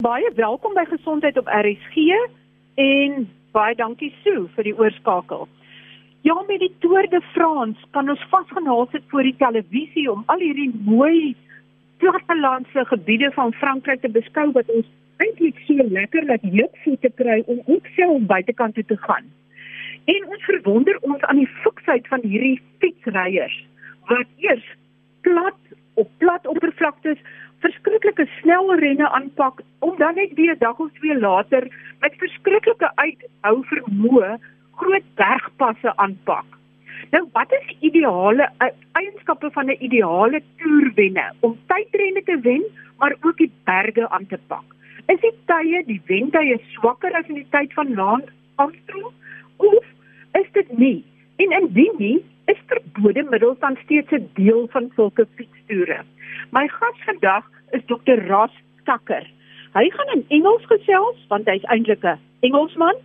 Baie welkom by Gesondheid op RSG en baie dankie Sue vir die oorskakel. Ja, met die Tour de France kan ons vasgenaal sit voor die televisie om al hierdie mooi plattelandse gebiede van Frankryk te beskou wat ons eintlik so lekker laat heupvoete kry om ook self buitekant toe te gaan. En ons verwonder ons aan die fiksheid van hierdie fietsryers wat eers plat op plat oppervlaktes verskriklike snel renne aanpak om dan net weer dag of twee later met verskriklike uithou vermoë groot bergpasse aanpak. Nou wat is ideale uh, eienskappe van 'n ideale toerwenner om tydrenne te wen maar ook die berge aan te pak? Is die tye die wentye swakker as in die tyd van Lance Armstrong of is dit nie? En indien nie, is verbode middels dan steeds 'n deel van sulke fietstoere. My gas vandag is Dr. Ross Tucker. Hy gaan in Engels gesels want hy's eintlik 'n Engelsman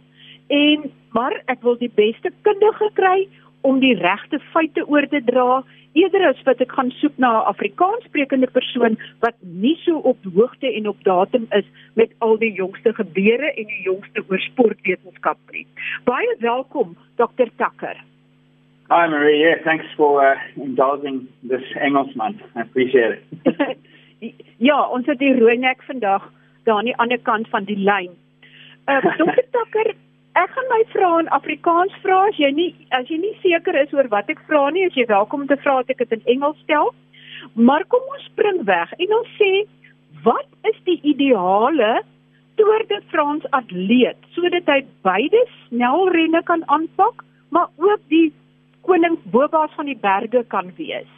en maar ek wil die beste kundige kry om die regte feite oor te dra eerder as wat ek gaan soek na 'n Afrikaanssprekende persoon wat nie so op hoogte en op datum is met al die jongste gebeure en die jongste oor sportwetenskap nie. Baie welkom Dr. Tucker. Hi Marie, yeah, thanks for uh, indulging this Engelsman. I appreciate it. ja, ons het die rooi nek vandag daar aan die ander kant van die lyn. Uh Dokter Takker, ek gaan my vra in Afrikaans vra as jy nie as jy nie seker is oor wat ek vra nie, as jy welkom om te vra dat ek dit in Engels stel. Maar kom ons spring weg en ons sê wat is die ideale Tour de France atleet sodat hy beide snelrenne kan aanpak, maar ook die koning van die berge kan wees?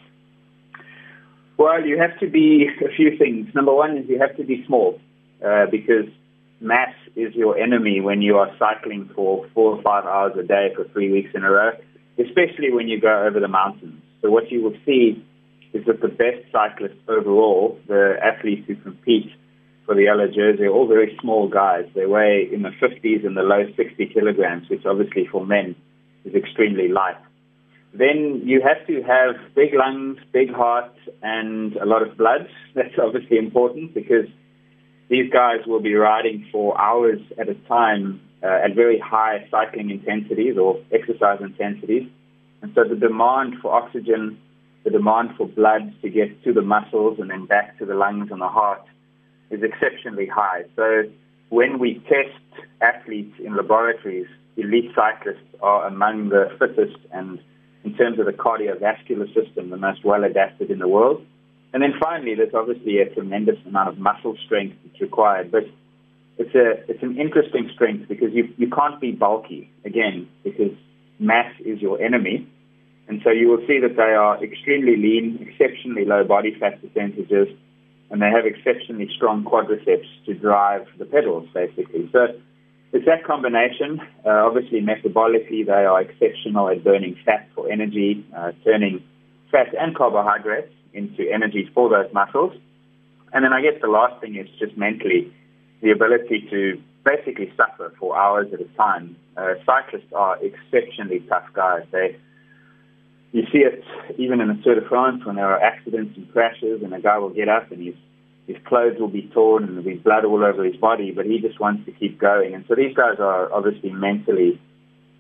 Well, you have to be a few things. Number one is you have to be small uh, because mass is your enemy when you are cycling for four or five hours a day for three weeks in a row, especially when you go over the mountains. So, what you will see is that the best cyclists overall, the athletes who compete for the yellow jersey, are all very small guys. They weigh in the 50s and the low 60 kilograms, which obviously for men is extremely light then you have to have big lungs, big heart, and a lot of blood. That's obviously important because these guys will be riding for hours at a time uh, at very high cycling intensities or exercise intensities. And so the demand for oxygen, the demand for blood to get to the muscles and then back to the lungs and the heart is exceptionally high. So when we test athletes in laboratories, elite cyclists are among the fittest and in terms of the cardiovascular system, the most well adapted in the world. And then finally, there's obviously a tremendous amount of muscle strength that's required, but it's a it's an interesting strength because you you can't be bulky again because mass is your enemy, and so you will see that they are extremely lean, exceptionally low body fat percentages, and they have exceptionally strong quadriceps to drive the pedals basically. So it's that combination. Uh, obviously, metabolically, they are exceptional at burning fat for energy, uh, turning fat and carbohydrates into energy for those muscles. And then I guess the last thing is just mentally the ability to basically suffer for hours at a time. Uh, cyclists are exceptionally tough guys. They, you see it even in the Tour de France when there are accidents and crashes, and a guy will get up and he's his clothes will be torn and there'll be blood all over his body, but he just wants to keep going. And so these guys are obviously mentally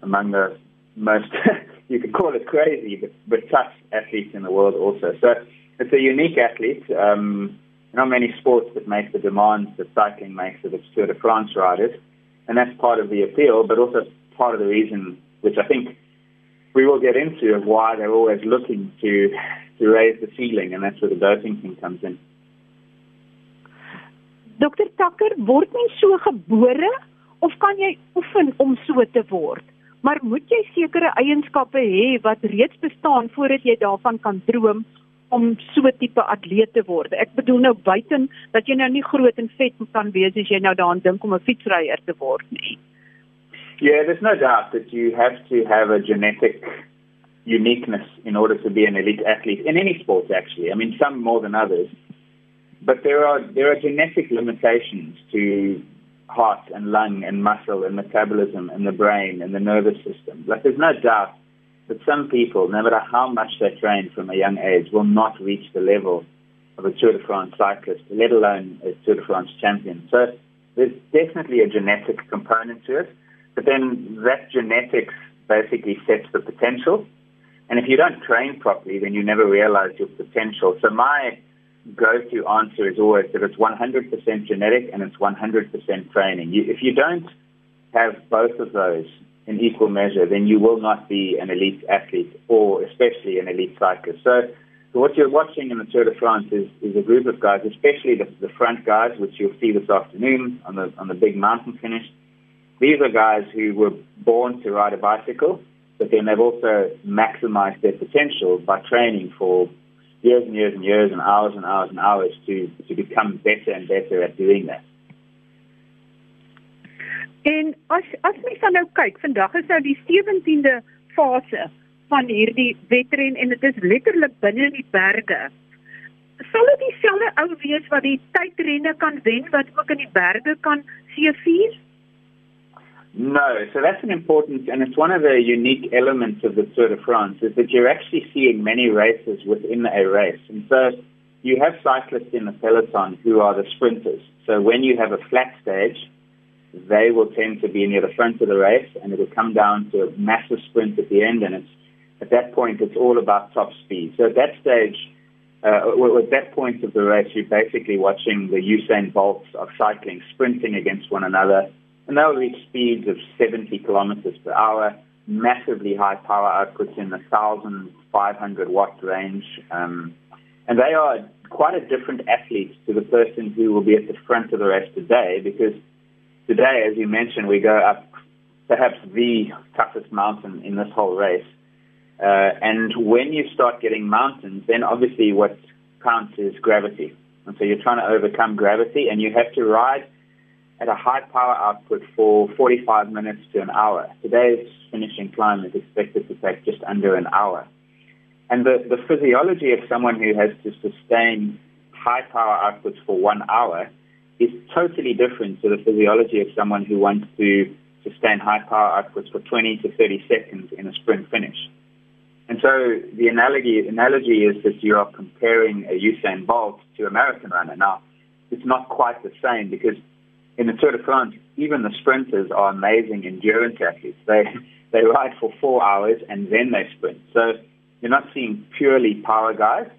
among the most, you could call it crazy, but, but tough athletes in the world also. So it's a unique athlete. Um, not many sports that make the demands that cycling makes of its Tour de France riders. And that's part of the appeal, but also part of the reason, which I think we will get into, of why they're always looking to, to raise the ceiling, and that's where the doping thing comes in. Dokter Takker, word mens so gebore of kan jy oefen om so te word? Maar moet jy sekere eienskappe hê wat reeds bestaan voordat jy daarvan kan droom om so tipe atleet te word? Ek bedoel nou buiten dat jy nou nie groot en vet kan wees as jy nou daaraan dink om 'n fietsryer te word nie. Yeah, there's no doubt that you have to have a genetic uniqueness in order to be an elite athlete in any sport actually. I mean some more than others. But there are there are genetic limitations to heart and lung and muscle and metabolism and the brain and the nervous system. Like there's no doubt that some people, no matter how much they train from a young age, will not reach the level of a Tour de France cyclist, let alone a Tour de France champion. So there's definitely a genetic component to it, but then that genetics basically sets the potential. And if you don't train properly, then you never realize your potential. So my go-to answer is always that it's 100% genetic and it's 100% training. You, if you don't have both of those in equal measure, then you will not be an elite athlete or especially an elite cyclist. So, so what you're watching in the Tour de France is, is a group of guys, especially the, the front guys, which you'll see this afternoon on the, on the big mountain finish. These are guys who were born to ride a bicycle, but then they've also maximized their potential by training for years and years and years and hours and hours and hours to, to become better and better at doing that. En as as mens dan nou kyk, vandag is nou die 17de fase van hierdie wedren en dit is letterlik binne in die berge. Sal dit dieselfde ou wees wat die tydrenne kan wen wat ook in die berge kan seëvier? No, so that's an important, and it's one of the unique elements of the Tour de France, is that you're actually seeing many races within a race. And so you have cyclists in the peloton who are the sprinters. So when you have a flat stage, they will tend to be near the front of the race, and it will come down to a massive sprint at the end, and it's at that point it's all about top speed. So at that stage, uh, at that point of the race, you're basically watching the Usain Bolts of cycling sprinting against one another and they'll reach speeds of 70 kilometers per hour, massively high power outputs in the 1,500 watt range. Um, and they are quite a different athlete to the person who will be at the front of the race today because today, as you mentioned, we go up perhaps the toughest mountain in this whole race. Uh, and when you start getting mountains, then obviously what counts is gravity. And so you're trying to overcome gravity and you have to ride at a high power output for 45 minutes to an hour. Today's finishing climb is expected to take just under an hour. And the, the physiology of someone who has to sustain high power outputs for one hour is totally different to the physiology of someone who wants to sustain high power outputs for 20 to 30 seconds in a sprint finish. And so the analogy, analogy is that you are comparing a Usain Bolt to a marathon runner. Now, it's not quite the same because in the Tour de France, even the sprinters are amazing endurance athletes. They they ride for four hours and then they sprint. So you're not seeing purely power guys,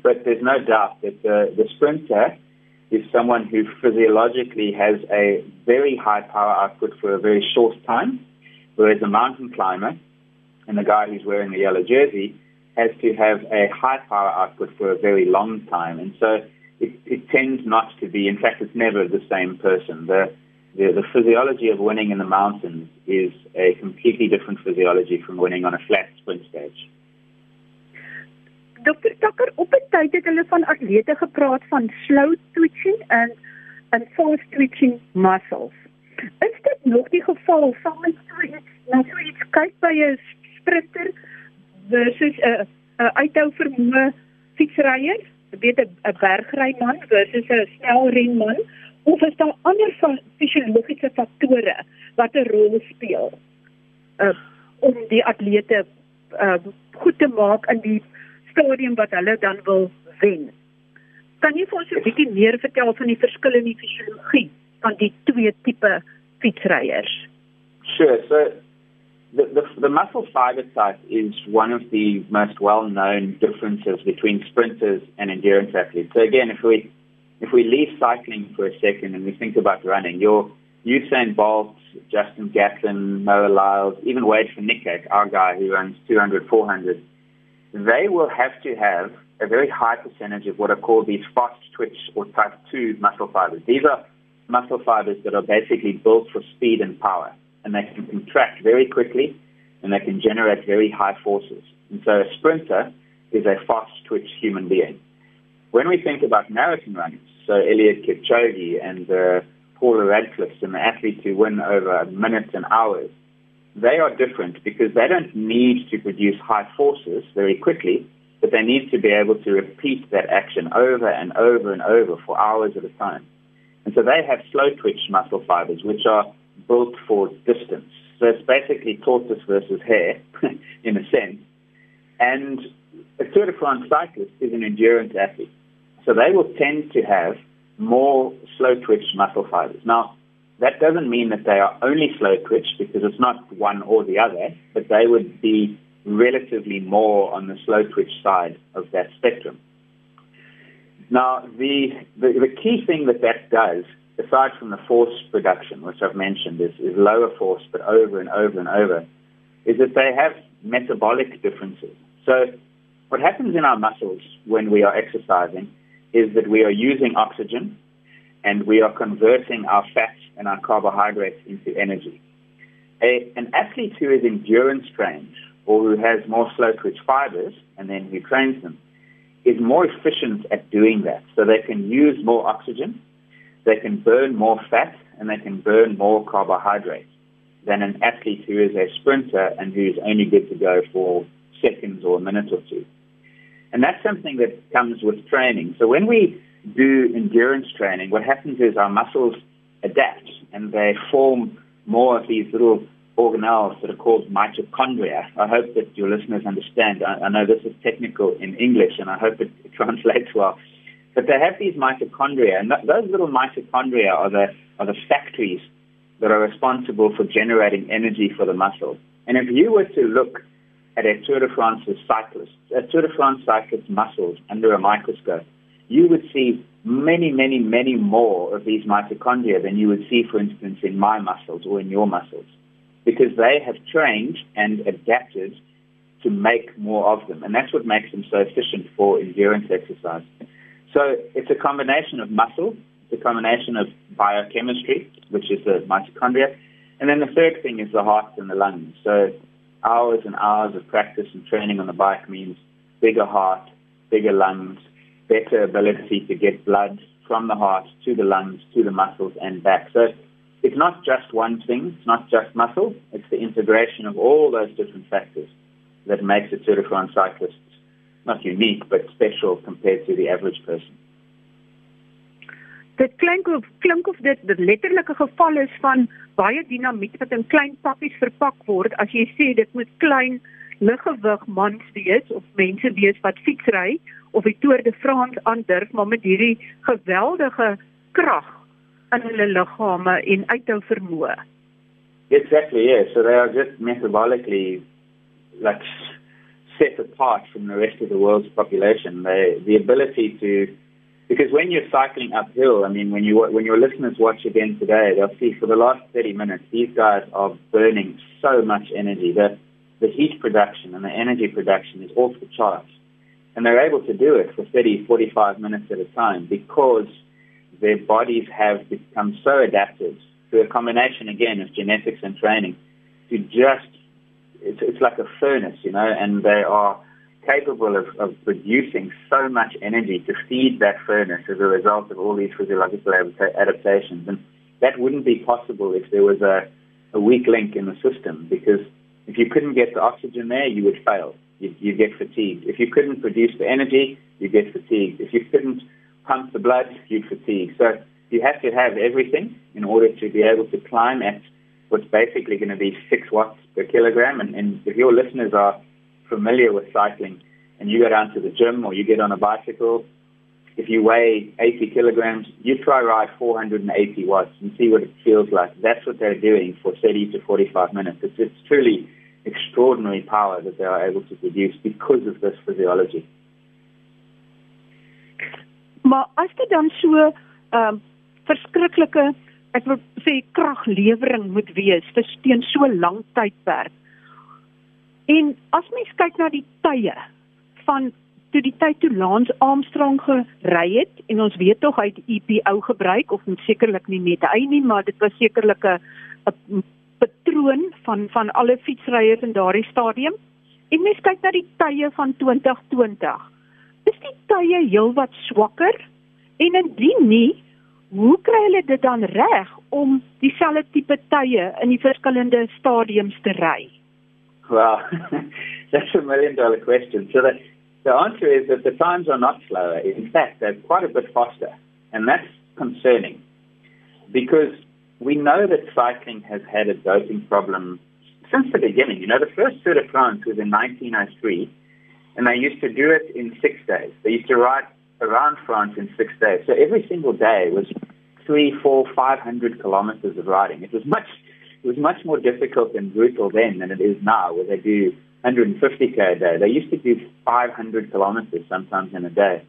but there's no doubt that the, the sprinter is someone who physiologically has a very high power output for a very short time, whereas a mountain climber and the guy who's wearing the yellow jersey has to have a high power output for a very long time. And so it, it tends not to be. In fact, it's never the same person. The, the, the physiology of winning in the mountains is a completely different physiology from winning on a flat sprint stage. Dr. Tucker, op 'n tyd het hulle van atlete gepraat van slow twitching en en fast twitching muscles. Is dit nog die geval van met so iets, nou so iets kyk by 'n sprinter versus 'n 'n uithou vermoë fietsryer? Weet 'n bergryman versus 'n snelrenman of is daar ander fisiologiese faktore wat 'n rol speel uh, om die atlete uh, goed te maak in die stadium wat hulle dan wil wen. Kan jy vir ons 'n bietjie meer vertel van die verskille in die fisiologie van die twee tipe fietsryers? Sure, so the, the, the, muscle fiber type is one of the most well-known differences between sprinters and endurance athletes. So again, if we if we leave cycling for a second and we think about running, your Usain Bolt, Justin Gatlin, Noah Lyles, even Wayde Niekerk, our guy who runs 200, 400, they will have to have a very high percentage of what are called these fast twitch or type 2 muscle fibers. These are muscle fibers that are basically built for speed and power and they can contract very quickly and they can generate very high forces. And so a sprinter is a fast twitch human being. When we think about marathon runners, so Eliud Kipchoge and uh, Paula Radcliffe and the athletes who win over minutes and hours, they are different because they don't need to produce high forces very quickly, but they need to be able to repeat that action over and over and over for hours at a time. And so they have slow twitch muscle fibers, which are built for distance. So it's basically tortoise versus hare, in a sense. And a Tour de France cyclist is an endurance athlete. So they will tend to have more slow twitch muscle fibers. Now, that doesn't mean that they are only slow twitch because it's not one or the other, but they would be relatively more on the slow twitch side of that spectrum. Now, the, the, the key thing that that does, aside from the force production, which I've mentioned, is, is lower force, but over and over and over, is that they have metabolic differences. So, what happens in our muscles when we are exercising is that we are using oxygen and we are converting our fats and our carbohydrates into energy. A, an athlete who is endurance trained or who has more slow twitch fibers and then who trains them is more efficient at doing that. So they can use more oxygen, they can burn more fat, and they can burn more carbohydrates than an athlete who is a sprinter and who is only good to go for seconds or a minute or two. And that's something that comes with training. So when we do endurance training, what happens is our muscles adapt and they form more of these little organelles that are called mitochondria. I hope that your listeners understand. I, I know this is technical in English and I hope it, it translates well. But they have these mitochondria, and th- those little mitochondria are the, are the factories that are responsible for generating energy for the muscle. And if you were to look at a Tour de France cyclist, a Tour de France cyclist's muscles under a microscope, you would see many, many, many more of these mitochondria than you would see, for instance, in my muscles or in your muscles, because they have trained and adapted to make more of them. And that's what makes them so efficient for endurance exercise. So it's a combination of muscle, it's a combination of biochemistry, which is the mitochondria, and then the third thing is the heart and the lungs. So hours and hours of practice and training on the bike means bigger heart, bigger lungs, better ability to get blood from the heart to the lungs, to the muscles, and back. So it's not just one thing, it's not just muscle, it's the integration of all those different factors that makes a Tour de France cyclist not unique, but special compared to the average person. Dit klink of klink of dit dit letterlike geval is van baie dinamiet wat in klein pakkies verpak word as jy sê dit moet klein liggewig mans wees of mense wees wat fietsry of die Tour de France aandurf maar met hierdie geweldige krag in hulle liggame en uithou vermoë. Exactly, yeah. So they are just metabolically like set apart from the rest of the world's population. They, the ability to, because when you're cycling uphill, I mean, when you when your listeners watch again today, they'll see for the last 30 minutes these guys are burning so much energy. The the heat production and the energy production is off the charts. And they're able to do it for 30, 45 minutes at a time because their bodies have become so adapted to a combination, again, of genetics and training to just, it's, it's like a furnace, you know, and they are capable of, of producing so much energy to feed that furnace as a result of all these physiological adaptations. And that wouldn't be possible if there was a, a weak link in the system because if you couldn't get the oxygen there, you would fail you, you get fatigued. If you couldn't produce the energy, you get fatigued. If you couldn't pump the blood, you'd fatigue. So you have to have everything in order to be able to climb at what's basically going to be six watts per kilogram. And, and if your listeners are familiar with cycling and you go down to the gym or you get on a bicycle, if you weigh 80 kilograms, you try ride 480 watts and see what it feels like. That's what they're doing for 30 to 45 minutes. It's, it's truly extraordinary power that they are able to produce because of this physiology. Maar as dit dan so um, verskriklike ek wil sê kraglewering moet wees vir teen so lank tydperk. En as mens kyk na die tye van toe die tyd toe Lance Armstrong gery het en ons weet tog hy het EPO gebruik of sekerlik nie net hy nie maar dit was sekerlik 'n patroon van van alle fietsryers in daardie stadium. En mens kyk na die tye van 2020. Is die tye heelwat swakker? En indien nie, hoe kry hulle dit dan reg om dieselfde tipe tye in die verskillende stadiums te ry? Well, that's a million dollar question. So the, the answer is that the times are not slower. In fact, they're quite a bit faster. And that's concerning because we know that cycling has had a doping problem since the beginning. You know, the first Tour de France was in 1903, and they used to do it in six days. They used to ride around France in six days. So every single day was three, four, five hundred kilometers of riding. It was much, it was much more difficult and brutal then than it is now, where they do 150k a day. They used to do 500 kilometers sometimes in a day.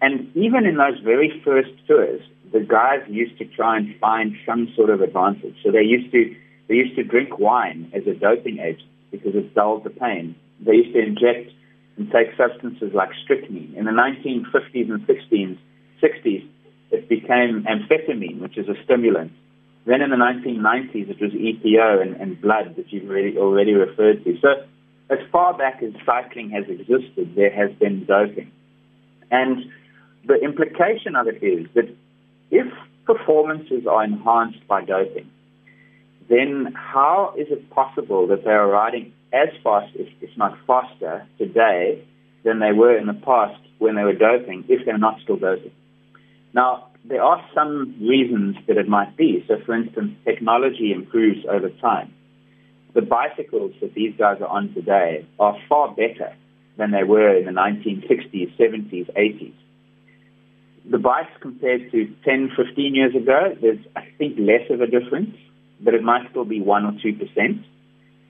And even in those very first tours, the guys used to try and find some sort of advantage. So they used to they used to drink wine as a doping agent because it dulled the pain. They used to inject and take substances like strychnine. In the 1950s and 60s, 60s, it became amphetamine, which is a stimulant. Then in the 1990s, it was EPO and, and blood that you've already, already referred to. So as far back as cycling has existed, there has been doping. And the implication of it is that if performances are enhanced by doping, then how is it possible that they are riding as fast, if, if not faster, today than they were in the past when they were doping, if they're not still doping? Now, there are some reasons that it might be. So, for instance, technology improves over time. The bicycles that these guys are on today are far better than they were in the 1960s, 70s, 80s. The bikes compared to 10, 15 years ago, there's, I think, less of a difference, but it might still be 1 or 2%.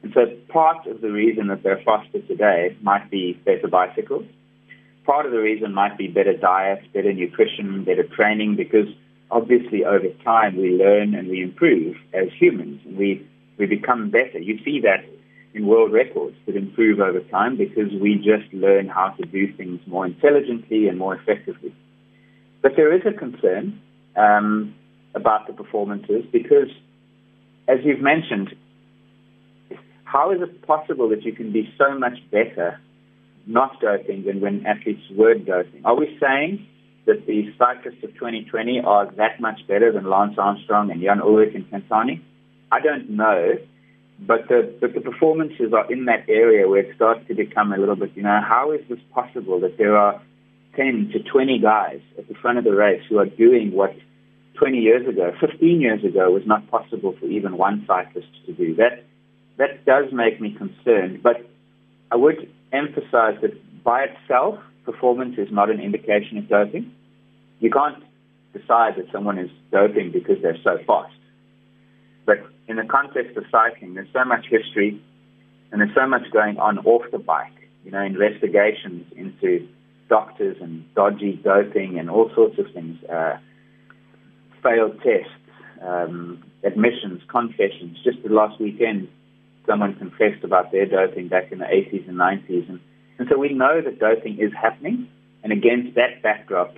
And so part of the reason that they're faster today might be better bicycles. Part of the reason might be better diet, better nutrition, better training, because obviously over time we learn and we improve as humans we, we become better. You see that in world records that improve over time because we just learn how to do things more intelligently and more effectively. But there is a concern um, about the performances because, as you've mentioned, how is it possible that you can be so much better not doping than when athletes were doping? Are we saying that the cyclists of 2020 are that much better than Lance Armstrong and Jan Ullrich and Pantani? I don't know, but the but the performances are in that area where it starts to become a little bit. You know, how is this possible that there are 10 to 20 guys at the front of the race who are doing what 20 years ago, 15 years ago was not possible for even one cyclist to do? That that does make me concerned. But I would emphasize that by itself, performance is not an indication of doping. You can't decide that someone is doping because they're so fast. But in the context of cycling, there's so much history and there's so much going on off the bike. You know, investigations into doctors and dodgy doping and all sorts of things, uh, failed tests, um, admissions, confessions. Just the last weekend, someone confessed about their doping back in the 80s and 90s. And, and so we know that doping is happening. And against that backdrop,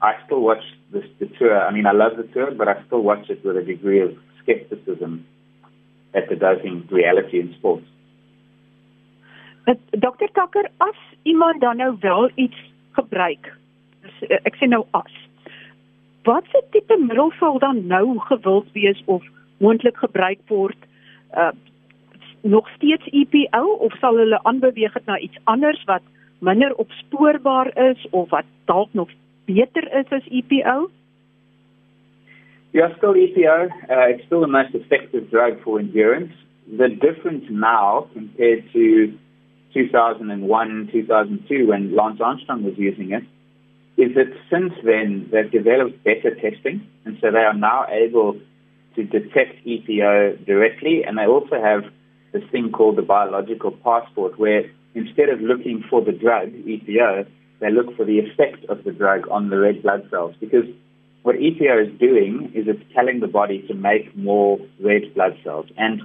I still watch this, the tour. I mean, I love the tour, but I still watch it with a degree of skepticism at the doping reality in sports. Dr. Tucker, as iemand dan nou wel iets gebruik, eh, ek sê nou as, wat se tipe middel sal dan nou gewild wees of moontlik gebruik word uh nog steeds EPO of sal hulle aanbeweeg het na iets anders wat minder opspoorbaar is of wat dalk nog beter is as EPO? Yeah, still EPO. Uh, it's still the most effective drug for endurance. The difference now compared to 2001, 2002, when Lance Armstrong was using it, is that since then they've developed better testing, and so they are now able to detect EPO directly, and they also have this thing called the biological passport, where instead of looking for the drug, EPO, they look for the effect of the drug on the red blood cells. Because what EPO is doing is it's telling the body to make more red blood cells. And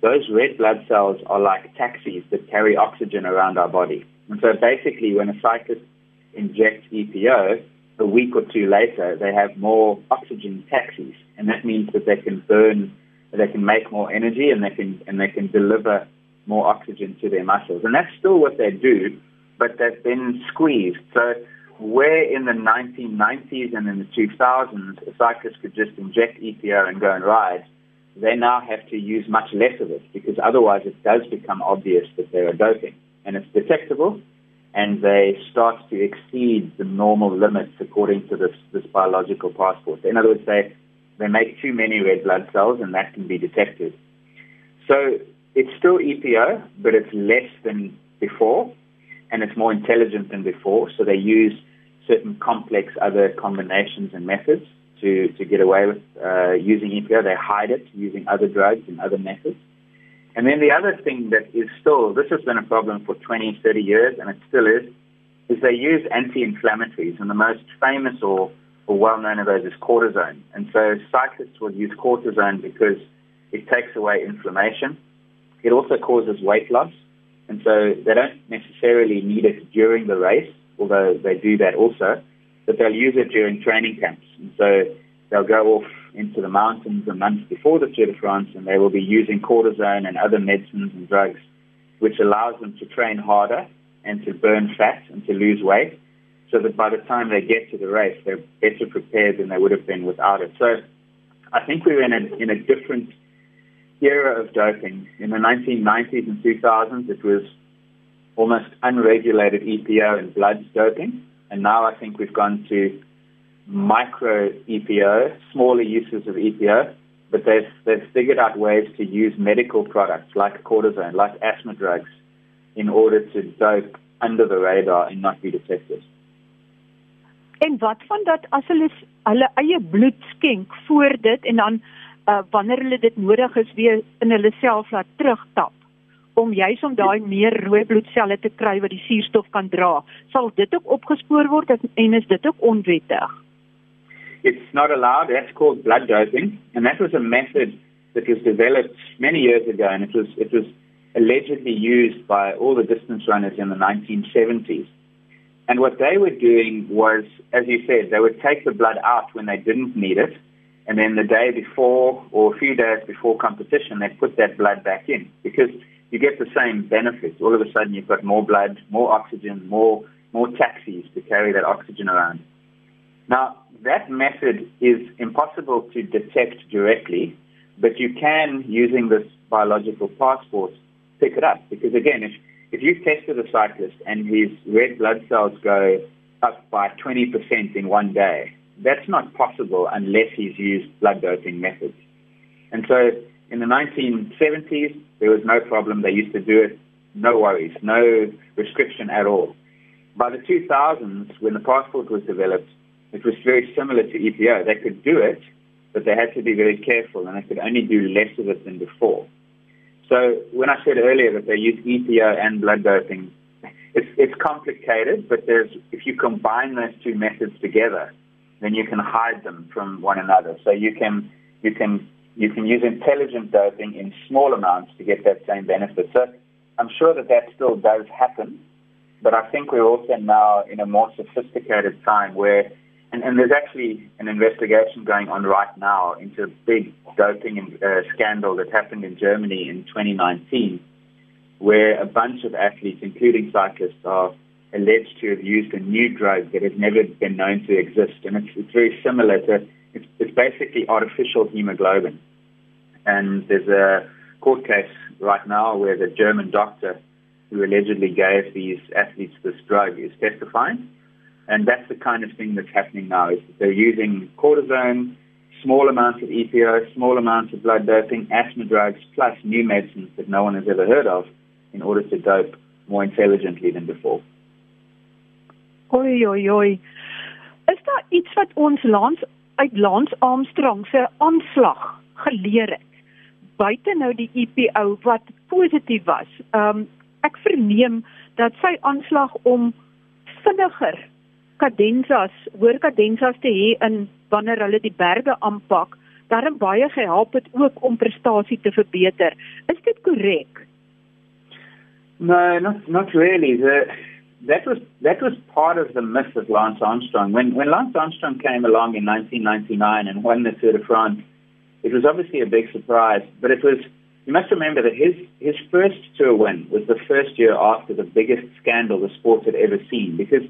those red blood cells are like taxis that carry oxygen around our body. And so basically, when a cyclist injects EPO, a week or two later, they have more oxygen taxis. And that means that they can burn they can make more energy and they can and they can deliver more oxygen to their muscles. And that's still what they do, but they've been squeezed. So where in the 1990s and in the 2000s a cyclist could just inject EPO and go and ride, they now have to use much less of it because otherwise it does become obvious that they are doping. And it's detectable and they start to exceed the normal limits according to this, this biological passport. In other words, they they make too many red blood cells, and that can be detected. So it's still EPO, but it's less than before, and it's more intelligent than before. So they use certain complex other combinations and methods to, to get away with uh, using EPO. They hide it using other drugs and other methods. And then the other thing that is still, this has been a problem for 20, 30 years, and it still is, is they use anti-inflammatories. And the most famous or, or well-known of those is cortisone. And so cyclists will use cortisone because it takes away inflammation. It also causes weight loss. And so they don't necessarily need it during the race, although they do that also, but they'll use it during training camps. And so they'll go off into the mountains a month before the Tour de France and they will be using cortisone and other medicines and drugs, which allows them to train harder and to burn fat and to lose weight so that by the time they get to the race, they're better prepared than they would have been without it. So I think we're in a, in a different era of doping. In the 1990s and 2000s, it was almost unregulated EPO and blood doping. And now I think we've gone to micro EPO, smaller uses of EPO, but they've, they've figured out ways to use medical products like cortisone, like asthma drugs, in order to dope under the radar and not be detected. En wat van dat as hulle hulle eie bloed skenk voor dit en dan uh, wanneer hulle dit nodig is weer in hulle self laat terugtap om juis om daai meer rooi bloedselle te kry wat die suurstof kan dra, sal dit ook opgespoor word en is dit ook onwettig? It's not allowed. That's called blood doping, and that was a method that was developed many years ago, and it was it was allegedly used by all the distance runners in the 1970s. And what they were doing was, as you said, they would take the blood out when they didn't need it, and then the day before or a few days before competition, they'd put that blood back in because you get the same benefits. All of a sudden, you've got more blood, more oxygen, more more taxis to carry that oxygen around. Now, that method is impossible to detect directly, but you can, using this biological passport, pick it up. Because again, if, if you've tested a cyclist and his red blood cells go up by 20% in one day, that's not possible unless he's used blood doping methods. And so in the 1970s, there was no problem. They used to do it, no worries, no restriction at all. By the 2000s, when the passport was developed, it was very similar to EPO. They could do it, but they had to be very careful, and they could only do less of it than before. So when I said earlier that they use EPO and blood doping, it's, it's complicated, but there's, if you combine those two methods together, then you can hide them from one another. So you can, you can, you can use intelligent doping in small amounts to get that same benefit. So I'm sure that that still does happen, but I think we're also now in a more sophisticated time where and, and there's actually an investigation going on right now into a big doping uh, scandal that happened in Germany in 2019, where a bunch of athletes, including cyclists, are alleged to have used a new drug that has never been known to exist. And it's, it's very similar to, it's, it's basically artificial hemoglobin. And there's a court case right now where the German doctor who allegedly gave these athletes this drug is testifying. And that's the kind of thing that's happening now is that they're using cortisone, small amounts of EPO, small amounts of blood doping, asthma drugs, plus new medicines that no one has ever heard of in order to dope more intelligently than before. Oi oi oi. Is daar iets wat ons lands uit Lance Armstrong se aanslag geleer het? Buite nou die EPO wat positief was. Ehm um, ek verneem dat sy aanslag om vinniger kadensas, hoër kadensas te hê in wanneer hulle die berge aanpak, daarin baie gehelp het ook om prestasie te verbeter. Is dit korrek? No, not not really. The, that was that was part of the myth of Lance Armstrong. When when Lance Armstrong came along in 1999 and won the Tour de France, it was obviously a big surprise. But it was you must remember that his his first tour win was the first year after the biggest scandal the sport had ever seen because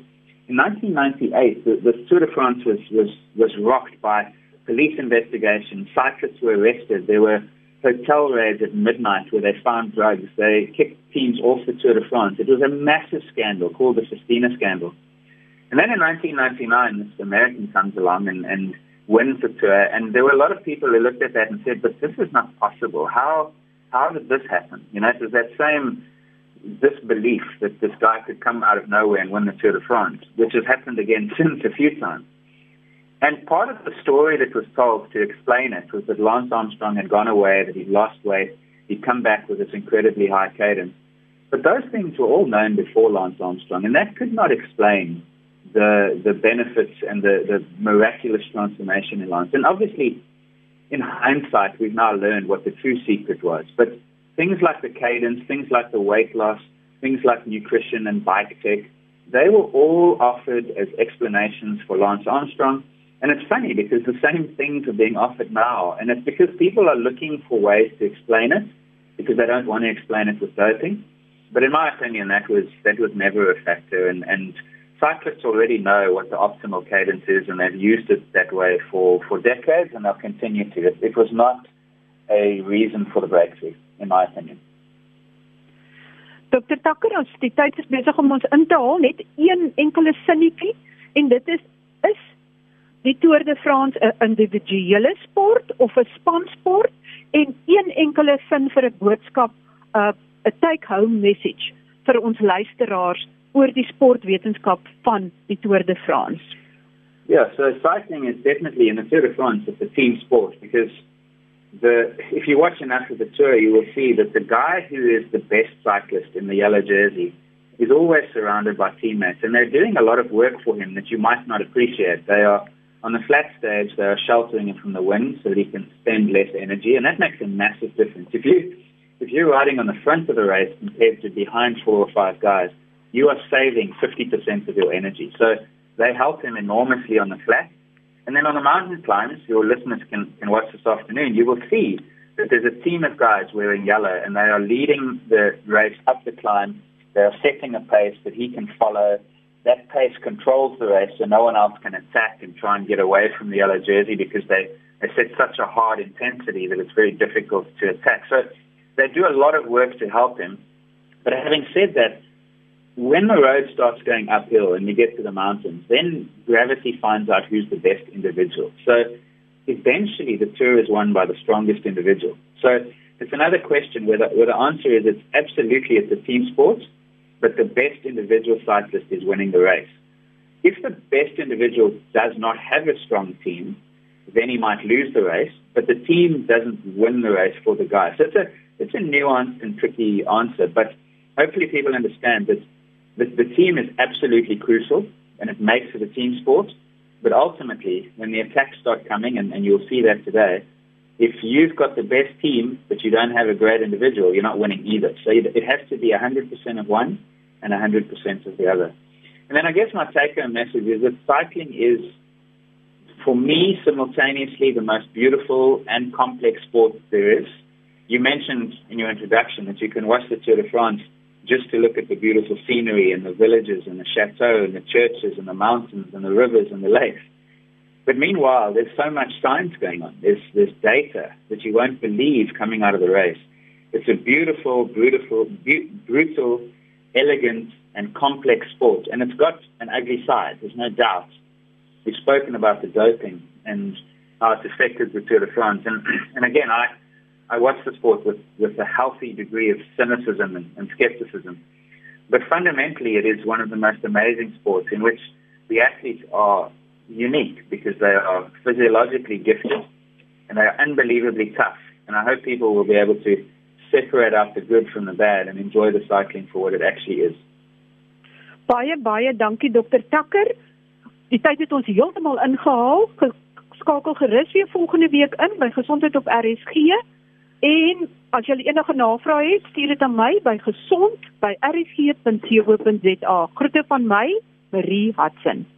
in 1998, the, the Tour de France was, was, was rocked by police investigation. Cyclists were arrested. There were hotel raids at midnight where they found drugs. They kicked teams off the Tour de France. It was a massive scandal called the Festina scandal. And then in 1999, this American comes along and, and wins the tour. And there were a lot of people who looked at that and said, but this is not possible. How, how did this happen? You know, it was that same disbelief that this guy could come out of nowhere and win the Tour de France, which has happened again since a few times. And part of the story that was told to explain it was that Lance Armstrong had gone away, that he'd lost weight, he'd come back with this incredibly high cadence. But those things were all known before Lance Armstrong, and that could not explain the the benefits and the, the miraculous transformation in Lance. And obviously, in hindsight, we've now learned what the true secret was. But things like the cadence, things like the weight loss, things like nutrition and bike tech, they were all offered as explanations for Lance Armstrong. And it's funny because the same things are being offered now. And it's because people are looking for ways to explain it because they don't want to explain it with doping. But in my opinion, that was that was never a factor. And, and cyclists already know what the optimal cadence is, and they've used it that way for, for decades, and they'll continue to. It, it was not a reason for the breakthrough, in my opinion. Dr. Takker, ons die tyd is besig om ons in te haal, net een enkele sinnetjie en dit is is die Tour de France 'n individuele sport of 'n spansport en een enkele sin vir 'n boodskap 'n uh, 'n take home message vir ons luisteraars oor die sportwetenskap van die Tour de France. Yeah, so cycling is definitely in the Tour de France it's a team sport because the if you watch enough of the tour you will see that the guy who is the best cyclist in the yellow jersey is always surrounded by teammates and they're doing a lot of work for him that you might not appreciate. They are on the flat stage, they are sheltering him from the wind so that he can spend less energy, and that makes a massive difference. If you if you're riding on the front of the race compared to behind four or five guys, you are saving 50% of your energy. So they help him enormously on the flat. And then on the mountain climbs, your listeners can, can watch this afternoon, you will see that there's a team of guys wearing yellow and they are leading the race up the climb. They are setting a pace that he can follow that pace controls the race so no one else can attack and try and get away from the yellow jersey because they, they set such a hard intensity that it's very difficult to attack. So they do a lot of work to help him. But having said that, when the road starts going uphill and you get to the mountains, then gravity finds out who's the best individual. So eventually the tour is won by the strongest individual. So it's another question where the, where the answer is it's absolutely it's a team sport but the best individual cyclist is winning the race. If the best individual does not have a strong team, then he might lose the race, but the team doesn't win the race for the guy. So it's a, it's a nuanced and tricky answer, but hopefully people understand that the, the team is absolutely crucial and it makes it a team sport. But ultimately, when the attacks start coming, and, and you'll see that today, if you've got the best team but you don't have a great individual, you're not winning either. So it has to be 100% of one and 100% of the other. And then I guess my take home message is that cycling is, for me, simultaneously the most beautiful and complex sport there is. You mentioned in your introduction that you can watch the Tour de France just to look at the beautiful scenery and the villages and the chateau and the churches and the mountains and the rivers and the lakes. But meanwhile, there's so much science going on. There's, there's data that you won't believe coming out of the race. It's a beautiful, beautiful, bu- brutal, elegant, and complex sport. And it's got an ugly side, there's no doubt. We've spoken about the doping and how it's affected the Tour de France. And, and again, I, I watch the sport with, with a healthy degree of cynicism and, and skepticism. But fundamentally, it is one of the most amazing sports in which the athletes are unique because they are physiologically gifted and they are unbelievably tough. And I hope people will be able to separate out the good from the bad and enjoy the cycling for what it actually is. Baie baie dankie Dr Tucker. Die tyd het ons heeltemal ingehaal. Skakel gerus weer volgende week in by Gesondheid op RSG. En as jy enige navrae het, stuur dit aan my by gesond@rsg.co.za. Groete van my, Marie Hudson.